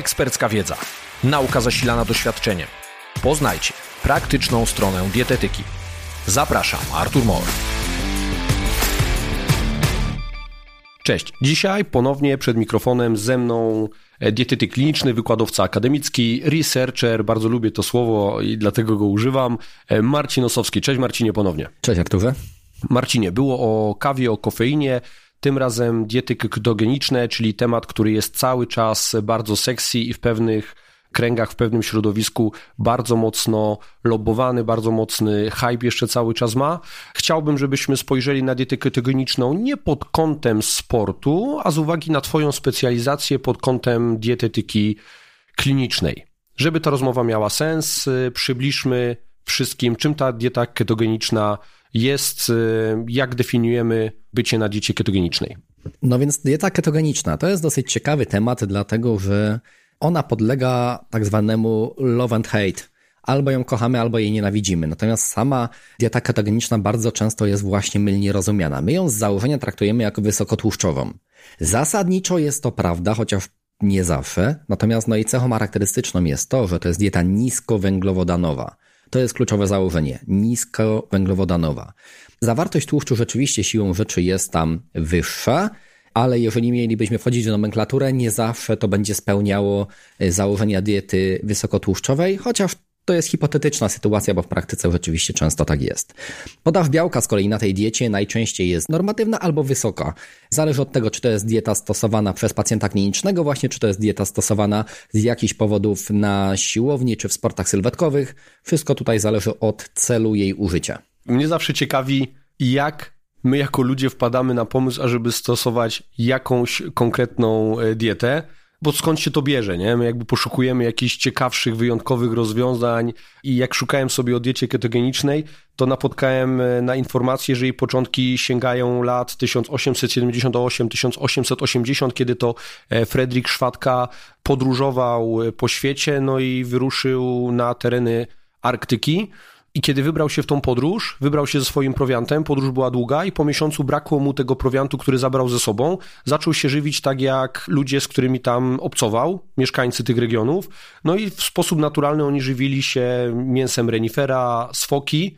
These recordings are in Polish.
ekspercka wiedza, nauka zasilana doświadczeniem. Poznajcie praktyczną stronę dietetyki. Zapraszam, Artur Mor. Cześć. Dzisiaj ponownie przed mikrofonem ze mną e, dietetyk kliniczny, wykładowca akademicki, researcher, bardzo lubię to słowo i dlatego go używam, e, Marcin Osowski. Cześć Marcinie ponownie. Cześć Arturze. Marcinie, było o kawie, o kofeinie, tym razem diety ketogeniczne, czyli temat, który jest cały czas bardzo sexy i w pewnych kręgach, w pewnym środowisku bardzo mocno lobbowany, bardzo mocny hype jeszcze cały czas ma. Chciałbym, żebyśmy spojrzeli na dietę ketogeniczną nie pod kątem sportu, a z uwagi na Twoją specjalizację pod kątem dietetyki klinicznej. Żeby ta rozmowa miała sens, przybliżmy wszystkim, czym ta dieta ketogeniczna jest, jak definiujemy bycie na diecie ketogenicznej. No więc dieta ketogeniczna to jest dosyć ciekawy temat, dlatego że ona podlega tak zwanemu love and hate. Albo ją kochamy, albo jej nienawidzimy. Natomiast sama dieta ketogeniczna bardzo często jest właśnie mylnie rozumiana. My ją z założenia traktujemy jako wysokotłuszczową. Zasadniczo jest to prawda, chociaż nie zawsze. Natomiast no i cechą charakterystyczną jest to, że to jest dieta niskowęglowodanowa. To jest kluczowe założenie. Niskowęglowodanowa. Zawartość tłuszczu rzeczywiście siłą rzeczy jest tam wyższa, ale jeżeli mielibyśmy wchodzić w nomenklaturę, nie zawsze to będzie spełniało e, założenia diety wysokotłuszczowej, chociaż to jest hipotetyczna sytuacja, bo w praktyce rzeczywiście często tak jest. Podaż białka z kolei na tej diecie najczęściej jest normatywna albo wysoka. Zależy od tego, czy to jest dieta stosowana przez pacjenta klinicznego właśnie, czy to jest dieta stosowana z jakichś powodów na siłowni, czy w sportach sylwetkowych. Wszystko tutaj zależy od celu jej użycia. Mnie zawsze ciekawi, jak my jako ludzie wpadamy na pomysł, ażeby stosować jakąś konkretną e, dietę, bo skąd się to bierze, nie? My jakby poszukujemy jakichś ciekawszych, wyjątkowych rozwiązań i jak szukałem sobie o diecie ketogenicznej, to napotkałem e, na informację, że jej początki sięgają lat 1878-1880, kiedy to e, Fredrik Szwadka podróżował po świecie, no i wyruszył na tereny Arktyki. I kiedy wybrał się w tą podróż, wybrał się ze swoim prowiantem, podróż była długa i po miesiącu brakło mu tego prowiantu, który zabrał ze sobą. Zaczął się żywić tak jak ludzie, z którymi tam obcował, mieszkańcy tych regionów. No i w sposób naturalny oni żywili się mięsem renifera, sfoki,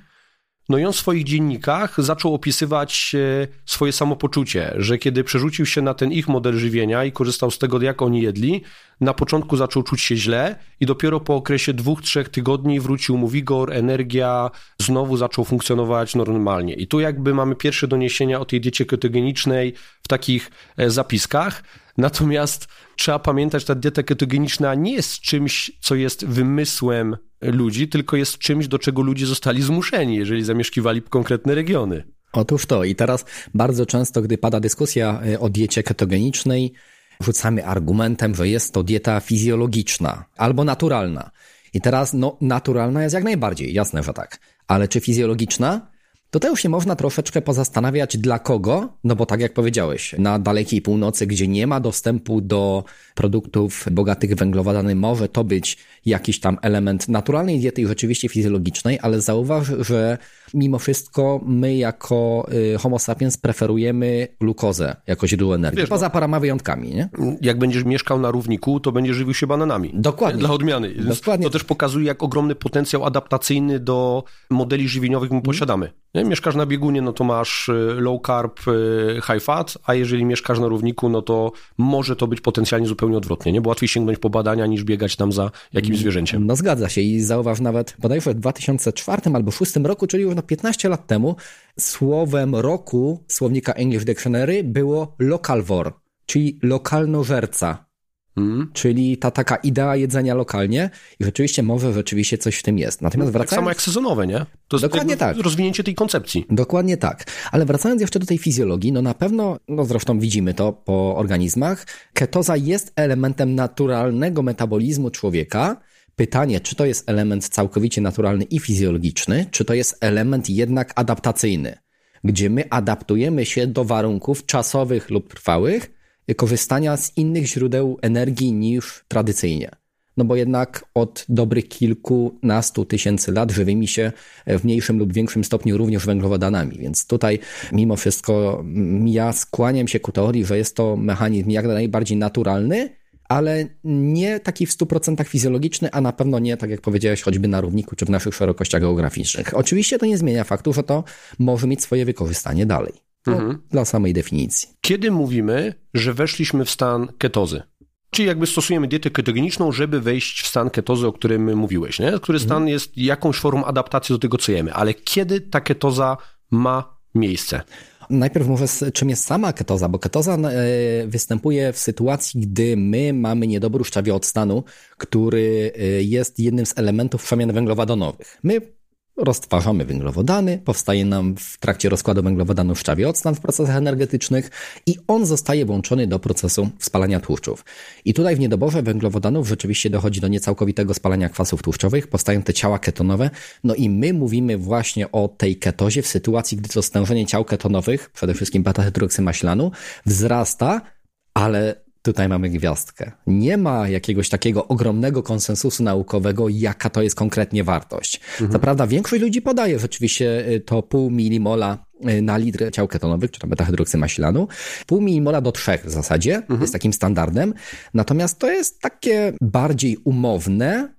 no i on w swoich dziennikach zaczął opisywać e, swoje samopoczucie, że kiedy przerzucił się na ten ich model żywienia i korzystał z tego, jak oni jedli, na początku zaczął czuć się źle i dopiero po okresie dwóch, trzech tygodni wrócił mu wigor, energia, znowu zaczął funkcjonować normalnie. I tu jakby mamy pierwsze doniesienia o tej diecie ketogenicznej w takich e, zapiskach. Natomiast trzeba pamiętać, że ta dieta ketogeniczna nie jest czymś, co jest wymysłem ludzi, tylko jest czymś, do czego ludzie zostali zmuszeni, jeżeli zamieszkiwali konkretne regiony. Otóż to. I teraz bardzo często, gdy pada dyskusja e, o diecie ketogenicznej, rzucamy argumentem, że jest to dieta fizjologiczna albo naturalna. I teraz, no, naturalna jest jak najbardziej, jasne, że tak. Ale czy fizjologiczna? To już się można troszeczkę pozastanawiać dla kogo, no bo tak jak powiedziałeś, na dalekiej północy, gdzie nie ma dostępu do produktów bogatych węglowodany, może to być jakiś tam element naturalnej diety i rzeczywiście fizjologicznej, ale zauważ, że mimo wszystko my jako y, homo sapiens preferujemy glukozę jako źródło energii, Wiesz, poza no, paroma wyjątkami, nie? Jak będziesz mieszkał na równiku, to będziesz żywił się bananami. Dokładnie. Dla odmiany. Dokładnie. To też pokazuje, jak ogromny potencjał adaptacyjny do modeli żywieniowych my posiadamy. Nie? Mieszkasz na biegunie, no to masz y, low carb, y, high fat, a jeżeli mieszkasz na równiku, no to może to być potencjalnie zupełnie odwrotnie, nie? Bo łatwiej sięgnąć po badania niż biegać tam za jakimś zwierzęciem. No zgadza się i zauważ nawet bodajże w 2004 albo 2006 roku, czyli już no 15 lat temu, słowem roku słownika English Dictionary było localvore, czyli lokalnożerca. Mm. Czyli ta taka idea jedzenia lokalnie i rzeczywiście może rzeczywiście coś w tym jest. Natomiast wracając... Tak samo jak sezonowe, nie? To jest Dokładnie tak. rozwinięcie tej koncepcji. Dokładnie tak. Ale wracając jeszcze do tej fizjologii, no na pewno, no zresztą widzimy to po organizmach, ketoza jest elementem naturalnego metabolizmu człowieka, Pytanie, czy to jest element całkowicie naturalny i fizjologiczny, czy to jest element jednak adaptacyjny, gdzie my adaptujemy się do warunków czasowych lub trwałych korzystania z innych źródeł energii niż tradycyjnie. No bo jednak od dobrych kilkunastu tysięcy lat żywymi się w mniejszym lub większym stopniu również węglowodanami. Więc tutaj mimo wszystko ja skłaniam się ku teorii, że jest to mechanizm jak najbardziej naturalny, ale nie taki w 100% fizjologiczny, a na pewno nie, tak jak powiedziałeś, choćby na równiku czy w naszych szerokościach geograficznych. Oczywiście to nie zmienia faktu, że to może mieć swoje wykorzystanie dalej. Mhm. Dla samej definicji. Kiedy mówimy, że weszliśmy w stan ketozy? Czyli jakby stosujemy dietę ketogeniczną, żeby wejść w stan ketozy, o którym mówiłeś, nie? który stan mhm. jest jakąś formą adaptacji do tego, co jemy. Ale kiedy ta ketoza ma miejsce? Najpierw mówię, czym jest sama ketoza, bo ketoza e, występuje w sytuacji, gdy my mamy niedobór stanu, który e, jest jednym z elementów przemian węglowodanowych. My roztwarzamy węglowodany, powstaje nam w trakcie rozkładu węglowodanów szczawie octan w procesach energetycznych i on zostaje włączony do procesu spalania tłuszczów. I tutaj w niedoborze węglowodanów rzeczywiście dochodzi do niecałkowitego spalania kwasów tłuszczowych, powstają te ciała ketonowe, no i my mówimy właśnie o tej ketozie w sytuacji, gdy to stężenie ciał ketonowych, przede wszystkim beta-hydroksymaślanu, wzrasta, ale Tutaj mamy gwiazdkę. Nie ma jakiegoś takiego ogromnego konsensusu naukowego, jaka to jest konkretnie wartość. Mhm. Co prawda większość ludzi podaje rzeczywiście y, to pół milimola y, na litr ciał ketonowych, czy tam beta-hydroksymaślanu. Pół milimola do trzech w zasadzie mhm. jest takim standardem. Natomiast to jest takie bardziej umowne,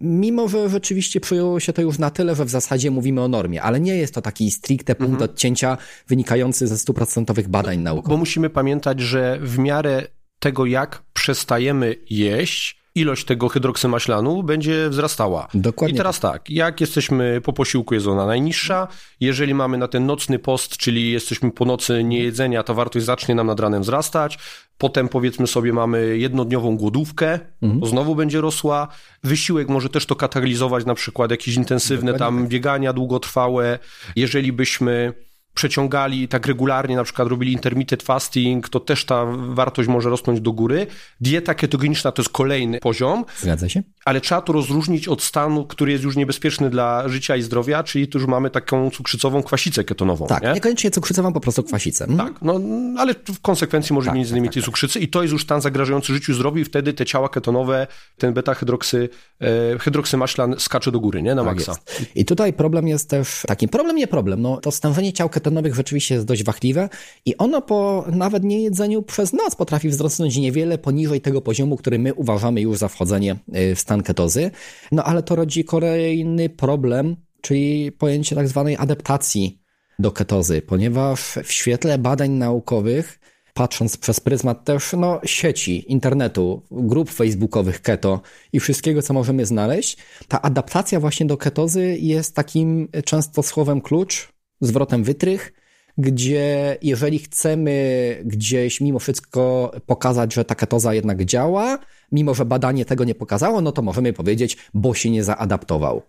Mimo, że rzeczywiście przyjęło się to już na tyle, że w zasadzie mówimy o normie, ale nie jest to taki stricte punkt mhm. odcięcia wynikający ze stuprocentowych badań naukowych. Bo musimy pamiętać, że w miarę tego, jak przestajemy jeść, ilość tego hydroksymaślanu będzie wzrastała. Dokładnie. I teraz tak, jak jesteśmy po posiłku, jest ona najniższa. Jeżeli mamy na ten nocny post, czyli jesteśmy po nocy niejedzenia, to wartość zacznie nam nad ranem wzrastać. Potem powiedzmy sobie mamy jednodniową głodówkę, mhm. to znowu będzie rosła. Wysiłek może też to katalizować, na przykład jakieś intensywne Dokładnie tam tak. biegania długotrwałe. Jeżeli byśmy przeciągali tak regularnie, na przykład robili intermittent fasting, to też ta wartość może rosnąć do góry. Dieta ketogeniczna to jest kolejny poziom. Zgadza się. Ale trzeba to rozróżnić od stanu, który jest już niebezpieczny dla życia i zdrowia, czyli tu już mamy taką cukrzycową kwasicę ketonową. Tak, nie? niekoniecznie cukrzycową, po prostu kwasicę. Mhm. Tak, no, ale w konsekwencji może tak, mieć z nimi tak, tej tak, cukrzycy i to jest już stan zagrażający życiu zdrowiu i wtedy te ciała ketonowe, ten beta-hydroksy, e, hydroksymaślan skacze do góry, nie? Na tak maksa. Jest. I tutaj problem jest też taki, problem nie problem, no to stężenie ciał ketonowych ketonowych rzeczywiście jest dość wachliwe i ono po nawet niejedzeniu przez noc potrafi wzrosnąć niewiele poniżej tego poziomu, który my uważamy już za wchodzenie y, w stan ketozy. No ale to rodzi kolejny problem, czyli pojęcie tak zwanej adaptacji do ketozy, ponieważ w świetle badań naukowych patrząc przez pryzmat też no, sieci, internetu, grup facebookowych keto i wszystkiego, co możemy znaleźć, ta adaptacja właśnie do ketozy jest takim często słowem klucz, zwrotem wytrych, gdzie jeżeli chcemy gdzieś mimo wszystko pokazać, że ta ketoza jednak działa, mimo że badanie tego nie pokazało, no to możemy powiedzieć, bo się nie zaadaptował.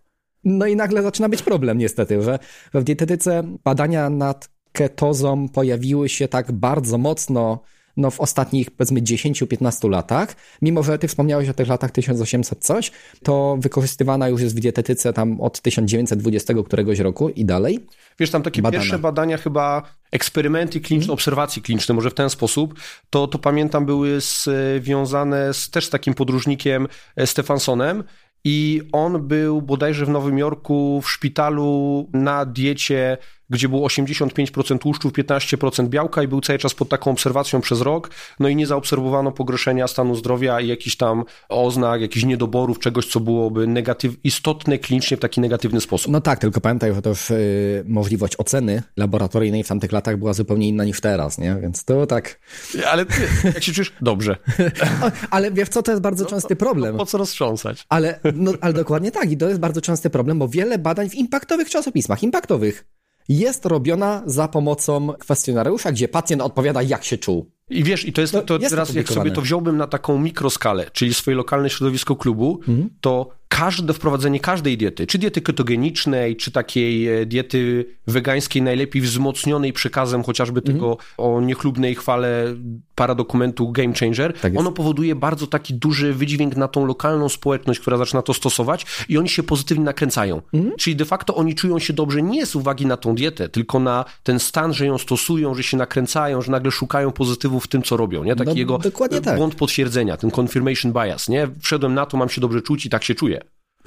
No i nagle zaczyna być problem niestety, że w dietetyce badania nad ketozą pojawiły się tak bardzo mocno no, w ostatnich powiedzmy 10-15 latach, mimo że ty wspomniałeś o tych latach 1800 coś, to wykorzystywana już jest w dietetyce tam od 1920 któregoś roku i dalej. Wiesz, tam takie Badana. pierwsze badania chyba, eksperymenty kliniczne, hmm. obserwacje kliniczne, może w ten sposób, to, to pamiętam były związane z, też z takim podróżnikiem e, Stefansonem, i on był bodajże w Nowym Jorku w szpitalu na diecie gdzie było 85% tłuszczów, 15% białka i był cały czas pod taką obserwacją przez rok, no i nie zaobserwowano pogorszenia stanu zdrowia i jakichś tam oznak, jakichś niedoborów, czegoś, co byłoby negatyw, istotne klinicznie w taki negatywny sposób. No tak, tylko pamiętaj, że też yy, możliwość oceny laboratoryjnej w tamtych latach była zupełnie inna niż teraz, nie? Więc to tak... Ale ty, jak się czujesz? Dobrze. ale wiesz co, to jest bardzo no, częsty problem. No, po co roztrząsać? Ale, no, ale dokładnie tak i to jest bardzo częsty problem, bo wiele badań w impaktowych czasopismach, impaktowych, jest robiona za pomocą kwestionariusza, gdzie pacjent odpowiada, jak się czuł. I wiesz, i to jest, no, to jest teraz, jak sobie to wziąłbym na taką mikroskalę, czyli swoje lokalne środowisko klubu, mhm. to każde wprowadzenie każdej diety, czy diety ketogenicznej, czy takiej e, diety wegańskiej, najlepiej wzmocnionej przekazem chociażby tego o niechlubnej chwale paradokumentu Game Changer, tak ono powoduje bardzo taki duży wydźwięk na tą lokalną społeczność, która zaczyna to stosować i oni się pozytywnie nakręcają. Mm. Czyli de facto oni czują się dobrze nie z uwagi na tą dietę, tylko na ten stan, że ją stosują, że się nakręcają, że nagle szukają pozytywów w tym, co robią. Nie? Taki no, jego tak. błąd potwierdzenia, ten confirmation bias. Nie? Wszedłem na to, mam się dobrze czuć i tak się czuję.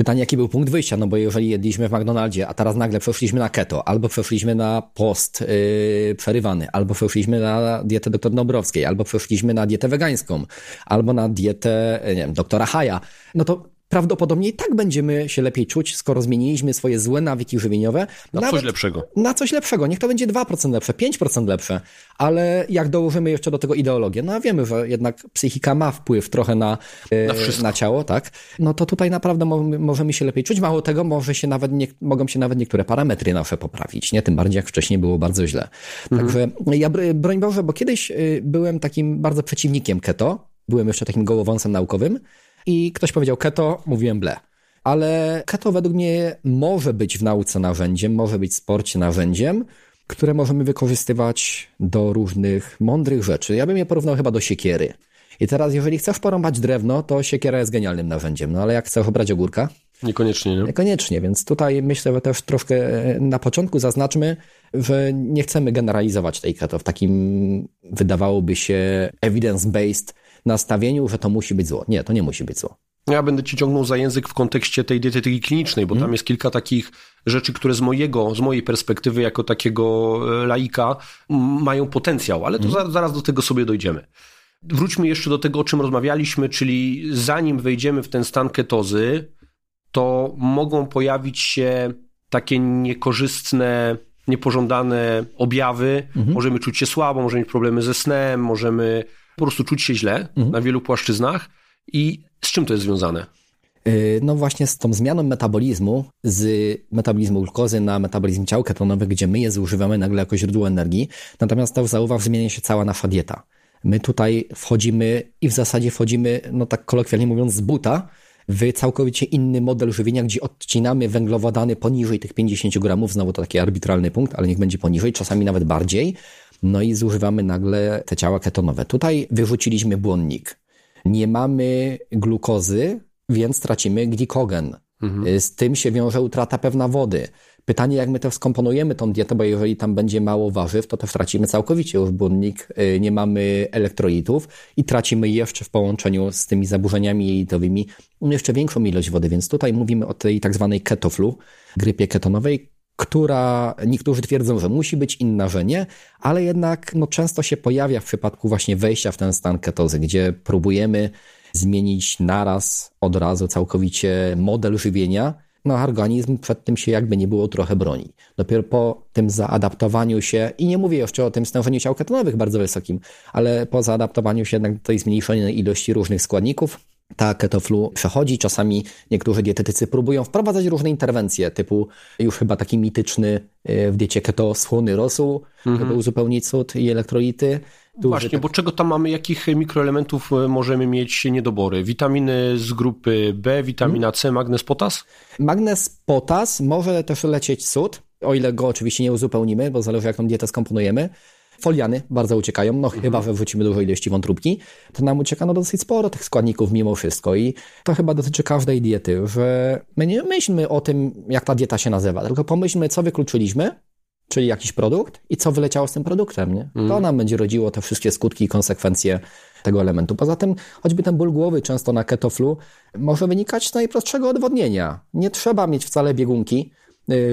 Pytanie, jaki był punkt wyjścia, no bo jeżeli jedliśmy w McDonaldzie, a teraz nagle przeszliśmy na keto, albo przeszliśmy na post yy, przerywany, albo przeszliśmy na dietę doktor Dobrowskiej, albo przeszliśmy na dietę wegańską, albo na dietę, nie wiem, doktora Haja, no to prawdopodobnie i tak będziemy się lepiej czuć, skoro zmieniliśmy swoje złe nawyki żywieniowe. Na nawet coś lepszego. Na coś lepszego. Niech to będzie 2% lepsze, 5% lepsze, ale jak dołożymy jeszcze do tego ideologię, no a wiemy, że jednak psychika ma wpływ trochę na, e, na, na ciało, tak? No to tutaj naprawdę możemy się lepiej czuć. Mało tego, może się nawet nie, mogą się nawet niektóre parametry nasze poprawić, nie? Tym bardziej jak wcześniej było bardzo źle. Mhm. Także ja, broń Boże, bo kiedyś byłem takim bardzo przeciwnikiem keto, byłem jeszcze takim gołowąsem naukowym, i ktoś powiedział keto, mówiłem ble. Ale keto według mnie może być w nauce narzędziem, może być w sporcie narzędziem, które możemy wykorzystywać do różnych mądrych rzeczy. Ja bym je porównał chyba do siekiery. I teraz, jeżeli chcesz porąbać drewno, to siekiera jest genialnym narzędziem. No ale jak chcesz obrać ogórka? Niekoniecznie, nie? Niekoniecznie, więc tutaj myślę, że też troszkę e, na początku zaznaczmy, że nie chcemy generalizować tej keto w takim, wydawałoby się, evidence-based nastawieniu, że to musi być zło. Nie, to nie musi być zło. Ja będę ci ciągnął za język w kontekście tej dietetyki klinicznej, bo mm. tam jest kilka takich rzeczy, które z mojego, z mojej perspektywy jako takiego e, laika mają potencjał, ale to mm. zaraz do tego sobie dojdziemy. Wróćmy jeszcze do tego, o czym rozmawialiśmy, czyli zanim wejdziemy w ten stan ketozy, to mogą pojawić się takie niekorzystne, niepożądane objawy. Mhm. Możemy czuć się słabo, możemy mieć problemy ze snem, możemy po prostu czuć się źle mhm. na wielu płaszczyznach. I z czym to jest związane? Y, no właśnie z tą zmianą metabolizmu, z metabolizmu glukozy na metabolizm ciał ketonowych, gdzie my je zużywamy nagle jako źródło energii. Natomiast też zauważ, zmienia się cała nasza dieta. My tutaj wchodzimy i w zasadzie wchodzimy, no tak kolokwialnie mówiąc, z buta w całkowicie inny model żywienia, gdzie odcinamy węglowodany poniżej tych 50 gramów. Znowu to taki arbitralny punkt, ale niech będzie poniżej, czasami nawet bardziej no i zużywamy nagle te ciała ketonowe. Tutaj wyrzuciliśmy błonnik. Nie mamy glukozy, więc tracimy glikogen. Mhm. Z tym się wiąże utrata pewna wody. Pytanie, jak my to skomponujemy tą dietę, bo jeżeli tam będzie mało warzyw, to też tracimy całkowicie już błonnik, y, nie mamy elektrolitów i tracimy jeszcze w połączeniu z tymi zaburzeniami jelitowymi jeszcze większą ilość wody, więc tutaj mówimy o tej tak zwanej ketoflu, grypie ketonowej, która niektórzy twierdzą, że musi być inna, że nie, ale jednak no, często się pojawia w przypadku właśnie wejścia w ten stan ketozy, gdzie próbujemy zmienić naraz, od razu całkowicie model żywienia, no organizm przed tym się jakby nie było trochę broni. Dopiero po tym zaadaptowaniu się, i nie mówię jeszcze o tym stężeniu ciał ketonowych bardzo wysokim, ale po zaadaptowaniu się jednak do tej zmniejszonej ilości różnych składników, ta ketoflu przechodzi. Czasami niektórzy dietetycy próbują wprowadzać różne interwencje, typu już chyba taki mityczny e, w diecie keto słony rosół, mhm. żeby uzupełnić sód i elektrolity. Właśnie, tak... bo czego tam mamy, jakich mikroelementów e, możemy mieć niedobory? Witaminy z grupy B, witamina C, magnez, potas? Magnez, potas, może też lecieć sód, o ile go oczywiście nie uzupełnimy, bo zależy jak tą dietę skomponujemy. Foliany bardzo uciekają, no mhm. chyba, że wrzucimy dużo ilości wątróbki, to nam ucieka no dosyć sporo tych składników mimo wszystko i to chyba dotyczy każdej diety, że my nie myślmy o tym, jak ta dieta się nazywa, tylko pomyślmy, co wykluczyliśmy, czyli jakiś produkt i co wyleciało z tym produktem, nie? To mhm. nam będzie rodziło te wszystkie skutki i konsekwencje tego elementu. Poza tym, choćby ten ból głowy często na ketoflu może wynikać z najprostszego odwodnienia. Nie trzeba mieć wcale biegunki,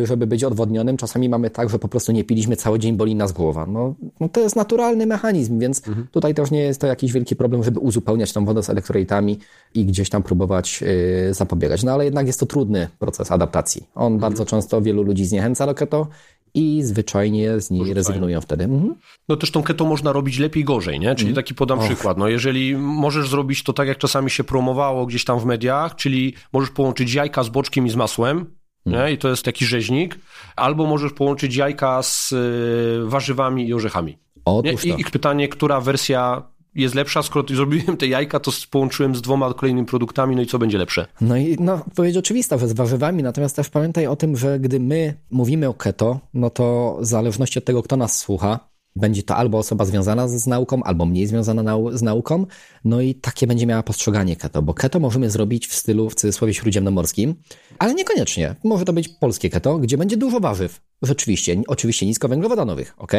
żeby być odwodnionym. Czasami mamy tak, że po prostu nie piliśmy cały dzień, boli nas głowa. No, no to jest naturalny mechanizm, więc mhm. tutaj też nie jest to jakiś wielki problem, żeby uzupełniać tą wodę z elektrolitami i gdzieś tam próbować yy, zapobiegać. No ale jednak jest to trudny proces adaptacji. On mhm. bardzo często wielu ludzi zniechęca do keto i zwyczajnie z niej rezygnują wtedy. Mhm. No też tą keto można robić lepiej, gorzej, nie? Czyli mhm. taki podam Och. przykład. No jeżeli możesz zrobić to tak, jak czasami się promowało gdzieś tam w mediach, czyli możesz połączyć jajka z boczkiem i z masłem, nie? I to jest taki rzeźnik. Albo możesz połączyć jajka z y, warzywami i orzechami. Otóż I, I pytanie, która wersja jest lepsza, skoro zrobiłem te jajka, to połączyłem z dwoma kolejnymi produktami, no i co będzie lepsze? No i no, odpowiedź oczywista, że z warzywami, natomiast też pamiętaj o tym, że gdy my mówimy o keto, no to w zależności od tego, kto nas słucha, będzie to albo osoba związana z nauką, albo mniej związana nau z nauką, no i takie będzie miała postrzeganie keto, bo keto możemy zrobić w stylu w cudzysłowie śródziemnomorskim, ale niekoniecznie. Może to być polskie keto, gdzie będzie dużo warzyw. Rzeczywiście, oczywiście niskowęglowodanowych, ok?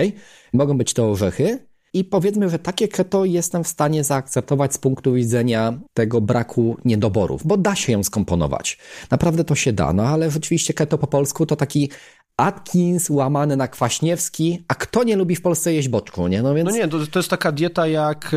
Mogą być to orzechy, I powiedzmy, że takie keto jestem w stanie zaakceptować z punktu widzenia tego braku niedoborów, bo da się ją skomponować. Naprawdę to się da, no ale rzeczywiście keto po polsku to taki Atkins łamany na Kwaśniewski, a kto nie lubi w Polsce jeść boczku, nie? No, więc... no nie, to, to jest taka dieta jak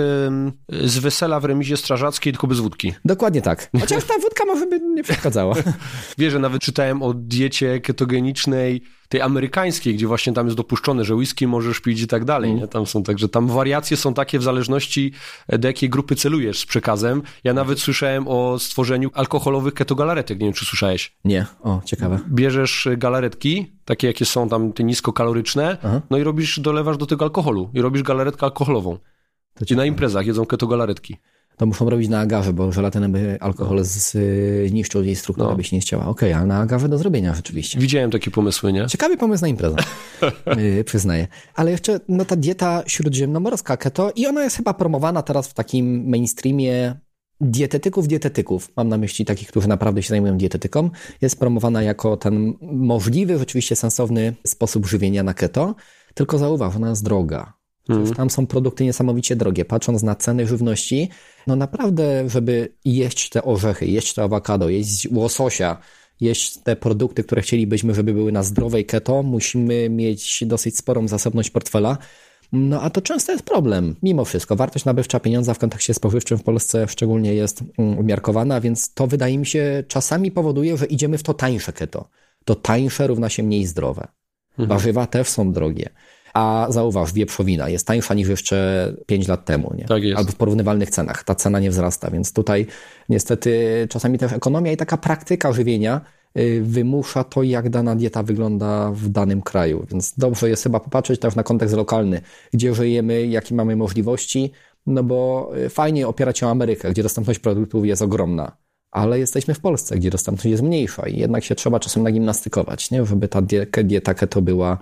z wesela w remizie strażackiej, tylko bez wódki. Dokładnie tak. Chociaż ta wódka może by nie przeszkadzała. Wiesz, że nawet czytałem o diecie ketogenicznej tej amerykańskiej, gdzie właśnie tam jest dopuszczone, że whisky możesz pić i tak dalej, nie? Tam są także, tam wariacje są takie w zależności e, do jakiej grupy celujesz z przekazem. Ja nawet słyszałem o stworzeniu alkoholowych ketogalaretek, nie wiem czy słyszałeś. Nie, o, ciekawe. Bierzesz e, galaretki, takie jakie są tam te niskokaloryczne, Aha. no i robisz, dolewasz do tego alkoholu i robisz galaretkę alkoholową. I na imprezach jedzą ketogalaretki to muszą robić na agawy, bo żelatynę by alkohol no. zniszczył jej strukturę, no. by się nie chciała. Okej, okay, ale na agawę do zrobienia rzeczywiście. Widziałem takie pomysły, nie? Ciekawy pomysł na imprezę, yy, przyznaję. Ale jeszcze no, ta dieta śródziemnomorska keto i ona jest chyba promowana teraz w takim mainstreamie dietetyków, dietetyków, mam na myśli takich, którzy naprawdę się zajmują dietetyką, jest promowana jako ten możliwy, rzeczywiście sensowny sposób żywienia na keto, tylko zauważ, ona jest droga. Mm. Tam są produkty niesamowicie drogie. Patrząc na ceny żywności, no naprawdę, żeby jeść te orzechy, jeść to awokado, jeść łososia, jeść te produkty, które chcielibyśmy, żeby były na zdrowej keto, musimy mieć dosyć sporą zasobność portfela. No a to często jest problem. Mimo wszystko, wartość nabywcza pieniądza w kontekście spożywczym w Polsce szczególnie jest mm, umiarkowana, więc to wydaje mi się czasami powoduje, że idziemy w to tańsze keto. To tańsze równa się mniej zdrowe. Mhm. Warzywa też są drogie. A zauważ, wieprzowina jest tańsza niż jeszcze 5 lat temu, nie? Tak jest. Albo w porównywalnych cenach. Ta cena nie wzrasta, więc tutaj niestety czasami też ekonomia i taka praktyka żywienia y, wymusza to, jak dana dieta wygląda w danym kraju. Więc dobrze jest chyba popatrzeć też na kontekst lokalny, gdzie żyjemy, jakie mamy możliwości, no bo y, fajnie opierać się o Amerykę, gdzie dostępność produktów jest ogromna ale jesteśmy w Polsce, gdzie dostępność jest mniejsza i jednak się trzeba czasem nagimnastykować, nie? żeby ta dieta keto była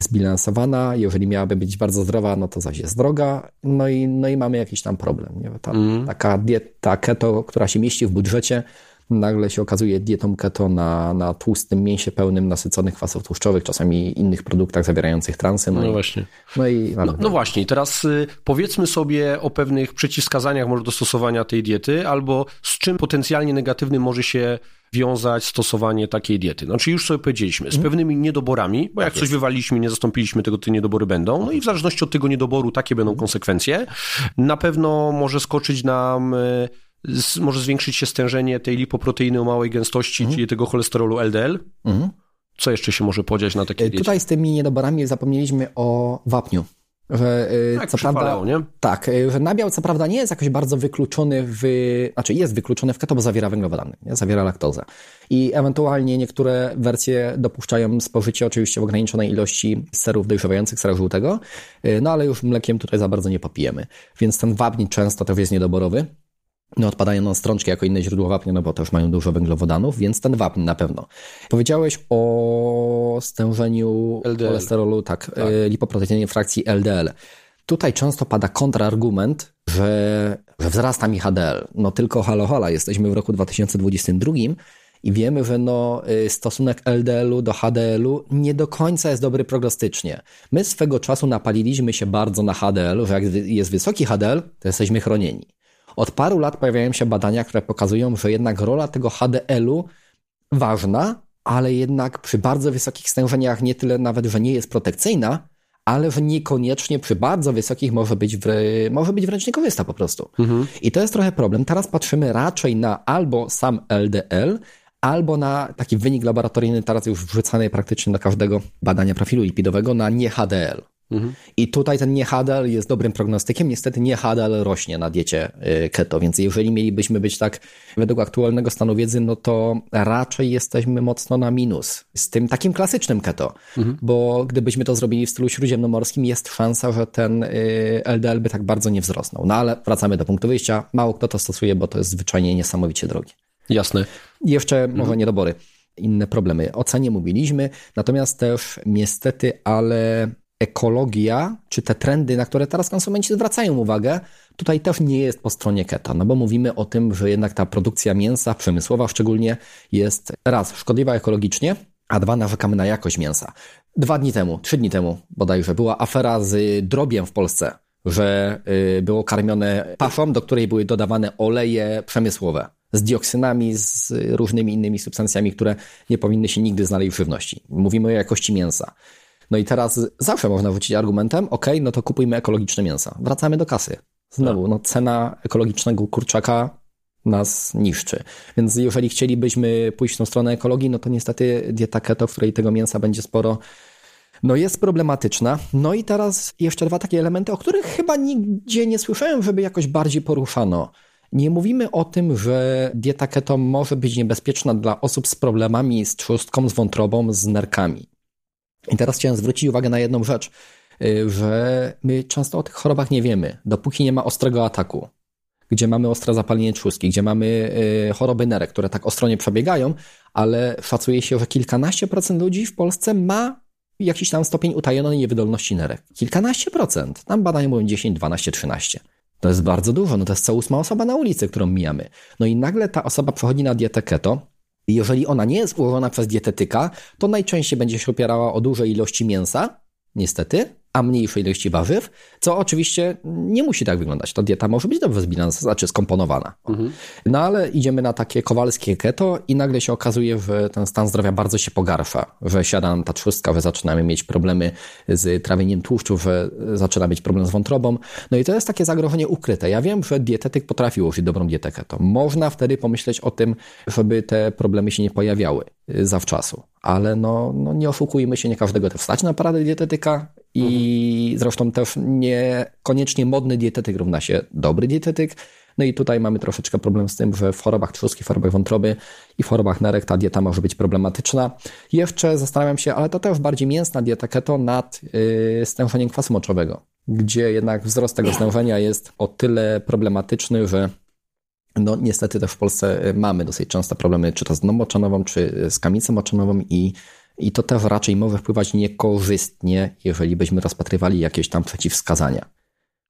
zbilansowana. Jeżeli miałaby być bardzo zdrowa, no to zaś jest droga. No i, no i mamy jakiś tam problem. Nie? Ta, mm. Taka dieta keto, która się mieści w budżecie, nagle się okazuje dietą keto na, na tłustym mięsie pełnym nasyconych kwasów tłuszczowych, czasami innych produktach zawierających transy. No, no i, właśnie. No, i no, no, właśnie, I teraz y, powiedzmy sobie o pewnych przeciwwskazaniach może do stosowania tej diety, albo z czym potencjalnie negatywnym może się wiązać stosowanie takiej diety. Znaczy już sobie powiedzieliśmy, z mhm. pewnymi niedoborami, bo jak tak coś wywaliliśmy, nie zastąpiliśmy tego, te niedobory będą, no i w zależności od tego niedoboru takie będą mhm. konsekwencje. Na pewno może skoczyć nam y, może zwiększyć się stężenie tej lipoproteiny o małej gęstości, mhm. czyli tego cholesterolu LDL. Mhm. Co jeszcze się może podziać na takiej diecie? Tutaj z tymi niedoborami zapomnieliśmy o wapniu. Że, y, tak, co prawda, nie? Tak, y, że nabiał co prawda nie jest jakoś bardzo wykluczony w, znaczy jest wykluczony w keto, bo zawiera węglowodany, nie? zawiera laktozę. I ewentualnie niektóre wersje dopuszczają spożycie oczywiście w ograniczonej ilości serów dojrzewających, sera żółtego, y, no ale już mlekiem tutaj za bardzo nie popijemy. Więc ten wapń często to jest niedoborowy no odpadają nam strączki jako inne źródło wapnia, no bo też mają dużo węglowodanów, więc ten wapń na pewno. Powiedziałeś o stężeniu LDL. cholesterolu, tak, tak. E, lipoproteinie frakcji LDL. Tutaj często pada kontrargument, że, że wzrasta mi HDL. No tylko halo hola, jesteśmy w roku 2022 i wiemy, że no, e, stosunek LDL-u do HDL-u nie do końca jest dobry prognostycznie. My swego czasu napaliliśmy się bardzo na HDL, że jak jest wysoki HDL, to jesteśmy chronieni. Od paru lat pojawiają się badania, które pokazują, że jednak rola tego HDL-u ważna, ale jednak przy bardzo wysokich stężeniach nie tyle nawet, że nie jest protekcyjna, ale że niekoniecznie przy bardzo wysokich może być, może być wręcz niekorzystna po prostu. Mhm. I to jest trochę problem. Teraz patrzymy raczej na albo sam LDL, albo na taki wynik laboratoryjny, teraz już wrzucany praktycznie do każdego badania profilu lipidowego, na nie HDL. Mhm. I tutaj ten niehadal jest dobrym prognostykiem. Niestety niehadal rośnie na diecie y, keto, więc jeżeli mielibyśmy być tak według aktualnego stanu wiedzy, no to raczej jesteśmy mocno na minus z tym takim klasycznym keto, mhm. bo gdybyśmy to zrobili w stylu śródziemnomorskim, jest szansa, że ten LDL y, by tak bardzo nie wzrosnął. No ale wracamy do punktu wyjścia. Mało kto to stosuje, bo to jest zwyczajnie niesamowicie drogie. Jasne. Jeszcze mhm. może niedobory inne problemy. O cenie mówiliśmy, natomiast też niestety, ale ekologia, czy te trendy, na które teraz konsumenci zwracają uwagę, tutaj też nie jest po stronie keta, no bo mówimy o tym, że jednak ta produkcja mięsa, przemysłowa szczególnie, jest raz szkodliwa ekologicznie, a dwa narzekamy na jakość mięsa. Dwa dni temu, trzy dni temu bodajże, była afera z drobiem w Polsce, że y, było karmione paszą, do której były dodawane oleje przemysłowe z dioksynami, z różnymi innymi substancjami, które nie powinny się nigdy znaleźć w żywności. Mówimy o jakości mięsa. No i teraz zawsze można wrócić argumentem, ok, no to kupujmy ekologiczne mięsa. Wracamy do kasy. Znowu, tak. no cena ekologicznego kurczaka nas niszczy. Więc jeżeli chcielibyśmy pójść w tą stronę ekologii, no to niestety dieta keto, w której tego mięsa będzie sporo, no jest problematyczna. No i teraz jeszcze dwa takie elementy, o których chyba nigdzie nie słyszałem, żeby jakoś bardziej poruszano. Nie mówimy o tym, że dieta keto może być niebezpieczna dla osób z problemami z trzustką, z wątrobą, z nerkami. I teraz chciałem zwrócić uwagę na jedną rzecz, y, że my często o tych chorobach nie wiemy, dopóki nie ma ostrego ataku, gdzie mamy ostre zapalenie trzustki, gdzie mamy y, choroby nerek, które tak ostro nie przebiegają, ale szacuje się, że kilkanaście procent ludzi w Polsce ma jakiś tam stopień utajonej niewydolności nerek. Kilkanaście procent. Tam badają mówią 10, 12, 13. To jest bardzo dużo, no to jest co ósma osoba na ulicy, którą mijamy. No i nagle ta osoba przechodzi na dietę keto, jeżeli ona nie jest ułożona przez dietetyka, to najczęściej będzie się opierała o duże ilości mięsa, niestety, a mniejszej ilości warzyw, co oczywiście nie musi tak wyglądać. Ta dieta może być dobrze zbilansowana, znaczy skomponowana. Mhm. No ale idziemy na takie kowalskie keto i nagle się okazuje, że ten stan zdrowia bardzo się pogarsza, że siada nam ta trzustka, że zaczynamy mieć problemy z trawieniem tłuszczu, że zaczyna być problem z wątrobą. No i to jest takie zagrożenie ukryte. Ja wiem, że dietetyk potrafi ułożyć dobrą dietę keto. Można wtedy pomyśleć o tym, żeby te problemy się nie pojawiały zawczasu. Ale no, no nie oszukujmy się, nie każdego to wstać na paradę dietetyka i mhm. zresztą też niekoniecznie modny dietetyk równa się dobry dietetyk. No i tutaj mamy troszeczkę problem z tym, że w chorobach trzustki, w chorobach wątroby i w chorobach nerek ta dieta może być problematyczna. Jeszcze zastanawiam się, ale to też bardziej mięsna dieta keto nad yy, stężeniem kwasu moczowego, gdzie jednak wzrost tego stężenia jest o tyle problematyczny, że no niestety też w Polsce mamy dosyć często problemy, czy to z dną moczanową, czy z kamicą moczanową i i to też raczej może wpływać niekorzystnie, jeżeli byśmy rozpatrywali jakieś tam przeciwwskazania.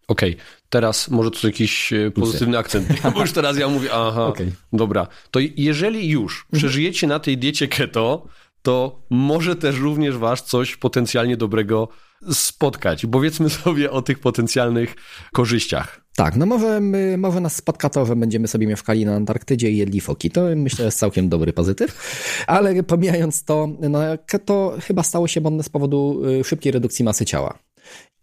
Okej, okay. teraz może tu jakiś e, pozytywny akcent, bo już teraz ja mówię, aha, okay. dobra. To jeżeli już mhm. przeżyjecie na tej diecie keto, to może też również was coś potencjalnie dobrego spotkać. Powiedzmy sobie o tych potencjalnych korzyściach. Tak, no może, może nas spotka to, że będziemy sobie mieszkali na Antarktydzie i jedli foki. To myślę jest całkiem dobry pozytyw. Ale pomijając to, no, to chyba stało się modne z powodu y, szybkiej redukcji masy ciała.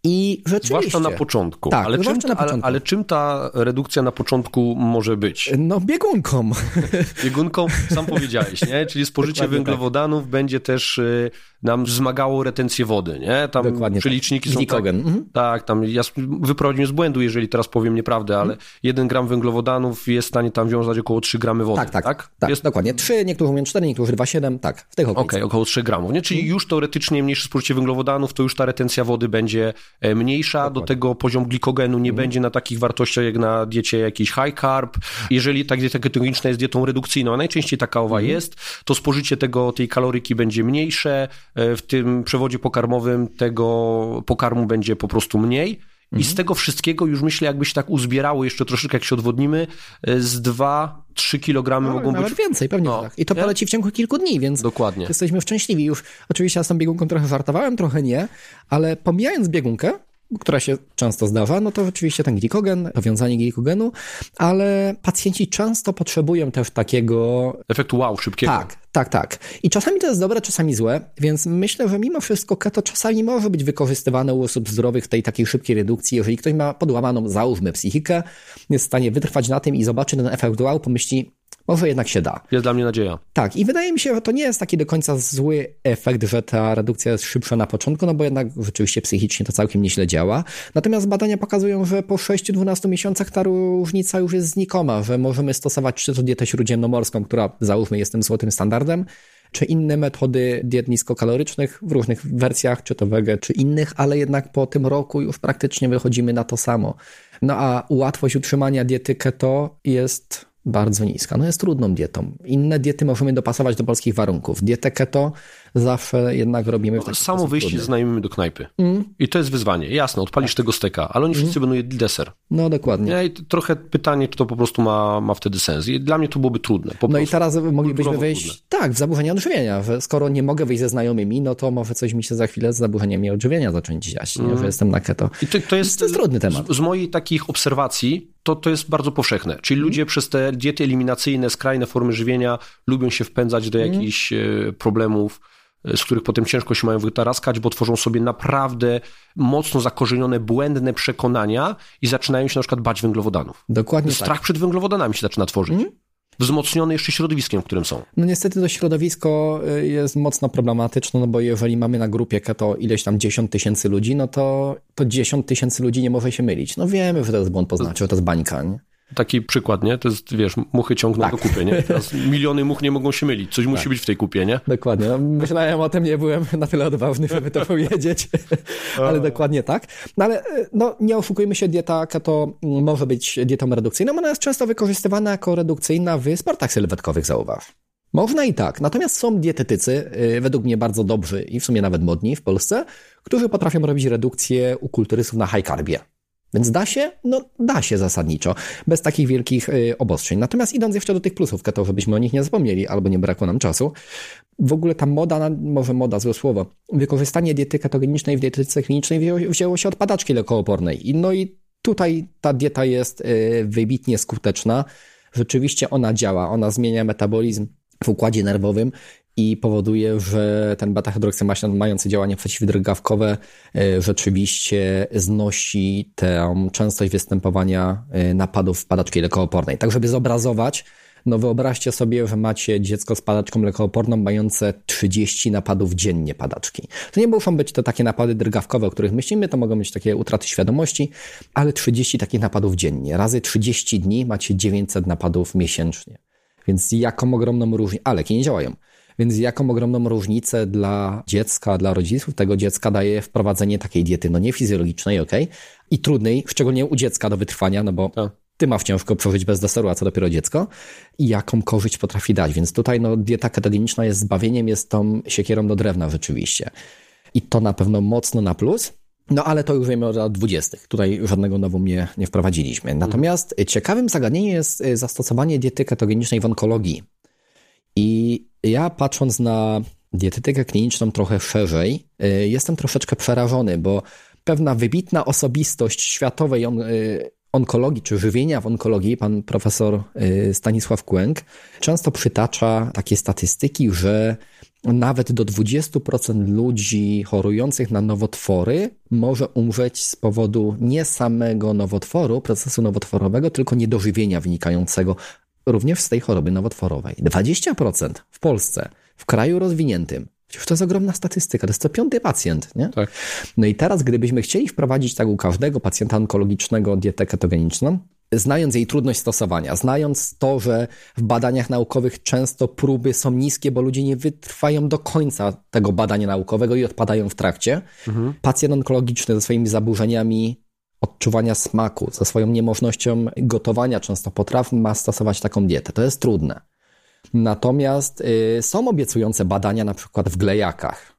I rzeczywiście. Zwłaszcza na początku. Tak, ale, czym, na początku. Ale, ale, czym ta redukcja na początku może być? No, biegunką. Biegunką, sam powiedziałeś, nie? Czyli spożycie Dokładnie tak. węglowodanów tak. będzie też y, nam wzmagało retencję wody, nie? Tam Dokładnie przeliczniki tak. są tak, mhm. tak, tam ja wyprowadziłem z błędu, jeżeli teraz powiem nieprawdę, ale mhm. 1 gram węglowodanów jest w stanie tam wiązać około 3 gramy wody, tak? Tak, tak, tak jest... dokładnie. 3, niektórzy mówią 4, niektórzy 2,7, tak, w tych. Okej, okay, około 3 gramów, nie? Czyli mhm. już teoretycznie mniejsze spożycie węglowodanów, to już ta retencja wody będzie mniejsza, Dokładnie. do tego poziom glikogenu nie mhm. będzie na takich wartościach jak na diecie jakiejś high carb. Jeżeli ta dieta ketogeniczna jest dietą redukcyjną, a najczęściej taka owa mhm. jest, to spożycie tego, tej kaloryki będzie mniejsze, e, w tym przewodzie pokarmowym tego pokarmu będzie po prostu mniej. I z mhm. tego wszystkiego już myślę, jakby się tak uzbierało jeszcze troszeczkę, jak się odwodnimy, e, z 2-3 kg no, mogą nawet być... więcej, pewnie no, tak. I to poleci w ciągu kilku dni, więc Dokładnie. jesteśmy szczęśliwi. Już oczywiście ja z tą biegunką trochę żartowałem, trochę nie, ale pomijając biegunkę, która się często zdarza, no to rzeczywiście ten glikogen, powiązanie glikogenu, ale pacjenci często potrzebują też takiego... Efektu wow, szybkiego. Tak, tak, tak. I czasami to jest dobre, czasami złe, więc myślę, że mimo wszystko keto czasami może być wykorzystywane u osób zdrowych w tej takiej szybkiej redukcji. Jeżeli ktoś ma podłamaną, załóżmy, psychikę, jest w stanie wytrwać na tym i zobaczy ten efekt wow, pomyśli, może jednak się da. Jest dla mnie nadzieja. Tak, i wydaje mi się, że to nie jest taki do końca zły efekt, że ta redukcja jest szybsza na początku, no bo jednak rzeczywiście psychicznie to całkiem nieźle działa. Natomiast badania pokazują, że po 6-12 miesiącach ta różnica już jest znikoma, że możemy stosować czy to dietę śródziemnomorską, która załóżmy jest tym złotym standardem, czy inne metody diet niskokalorycznych w różnych wersjach, czy to wege, czy innych, ale jednak po tym roku już praktycznie wychodzimy na to samo. No a łatwość utrzymania diety keto jest bardzo niska. No jest trudną dietą. Inne diety możemy dopasować do polskich warunków. Dietę keto zawsze jednak robimy w taki Samo wyjście trudny. znajomymi do knajpy. Mm. I to jest wyzwanie. Jasne, odpalisz tak. tego steka, ale oni wszyscy mm. będą jedli deser. No dokładnie. Ja, trochę pytanie, czy to po prostu ma, ma wtedy sens. I dla mnie to byłoby trudne. no prostu. i teraz moglibyśmy wyjść, trudne. tak, w zaburzenia odżywienia. Skoro nie mogę wyjść ze znajomymi, no to może coś mi się za chwilę z zaburzeniami odżywienia zacząć dziać, mm. że jestem na keto. I to, to, jest, to jest trudny temat. Z, z moich takich obserwacji, to, to jest bardzo powszechne. Czyli mm. ludzie przez te diety eliminacyjne, skrajne formy żywienia lubią się wpędzać do mhm. jakichś mm. problemów z których potem ciężko się mają wytaraskać, bo tworzą sobie naprawdę mocno zakorzenione, błędne przekonania i zaczynają się na przykład bać węglowodanów. Dokładnie Strach tak. przed węglowodanami się zaczyna tworzyć. Mm? Wzmocniony jeszcze środowiskiem, w którym są. No niestety to środowisko y, jest mocno problematyczne, no bo jeżeli mamy na grupie keto ileś tam 10 tysięcy ludzi, no to, to 10 tysięcy ludzi nie może się mylić. No wiemy, że to jest błąd poznawczy, że to jest bańka, nie? Taki przykład, nie? To jest, wiesz, muchy ciągną tak. do kupy, nie? Teraz miliony much nie mogą się mylić. Coś tak. musi być w tej kupie, nie? Dokładnie. No, myślałem o tym, nie byłem na tyle odważny, żeby to powiedzieć, ale dokładnie tak. No ale no, nie oszukujmy się, dieta keto może być dietą redukcyjną, ona jest często wykorzystywana jako redukcyjna w sportach sylwetkowych, zauważ. Można i tak. Natomiast są dietetycy, y, według mnie bardzo dobrzy i w sumie nawet modni w Polsce, którzy potrafią robić redukcję u kulturystów na high carbie. Więc da się? No da się zasadniczo, bez takich wielkich y, obostrzeń. Natomiast idąc jeszcze do tych plusów to żebyśmy o nich nie zapomnieli, albo nie brakło nam czasu, w ogóle ta moda, może moda, złe słowo, wykorzystanie diety ketogenicznej w dietetyce klinicznej wzięło się od padaczki lekoopornej. No i tutaj ta dieta jest y, wybitnie skuteczna. Rzeczywiście ona działa, ona zmienia metabolizm w układzie nerwowym i powoduje, że ten beta-hydroksymasian mający działanie przeciwdrgawkowe e, rzeczywiście znosi tę częstość występowania e, napadów padaczki lekoopornej. Tak, żeby zobrazować, no wyobraźcie sobie, że macie dziecko z padaczką lekooporną mające 30 napadów dziennie padaczki. To nie muszą być to takie napady drgawkowe, o których myślimy, to mogą być takie utraty świadomości, ale 30 takich napadów dziennie. Razy 30 dni macie 900 napadów miesięcznie. Więc jaką ogromną różnicę, ale leki nie działają. Więc jaką ogromną różnicę dla dziecka, dla rodziców tego dziecka daje wprowadzenie takiej diety, no nie fizjologicznej, ok, i trudnej, szczególnie u dziecka do wytrwania, no bo tak. ty masz ciężko przeżyć bez deseru, a co dopiero dziecko, i jaką korzyść potrafi dać. Więc tutaj no, dieta ketogeniczna jest zbawieniem, jest tą siekierą do drewna rzeczywiście. I to na pewno mocno na plus. No ale to już wiemy od lat 20. Tutaj żadnego nową nie, nie wprowadziliśmy. Natomiast mhm. ciekawym zagadnieniem jest y, zastosowanie diety ketogenicznej w onkologii. I ja patrząc na dietetykę kliniczną trochę szerzej, y, jestem troszeczkę przerażony, bo pewna wybitna osobistość światowej on, y, onkologii czy żywienia w onkologii, pan profesor y, Stanisław Kłęk, często przytacza takie statystyki, że nawet do 20% ludzi chorujących na nowotwory może umrzeć z powodu nie samego nowotworu, procesu nowotworowego, tylko niedożywienia wynikającego również z tej choroby nowotworowej. 20% w Polsce, w kraju rozwiniętym. Przecież to jest ogromna statystyka, to jest co piąty pacjent, nie? Tak. No i teraz, gdybyśmy chcieli wprowadzić tak u każdego pacjenta onkologicznego dietę ketogeniczną, znając jej trudność stosowania, znając to, że w badaniach naukowych często próby są niskie, bo ludzie nie wytrwają do końca tego badania naukowego i odpadają w trakcie, mhm. pacjent onkologiczny ze swoimi zaburzeniami odczuwania smaku, ze swoją niemożnością gotowania często potraw, ma stosować taką dietę. To jest trudne. Natomiast y, są obiecujące badania na przykład w glejakach,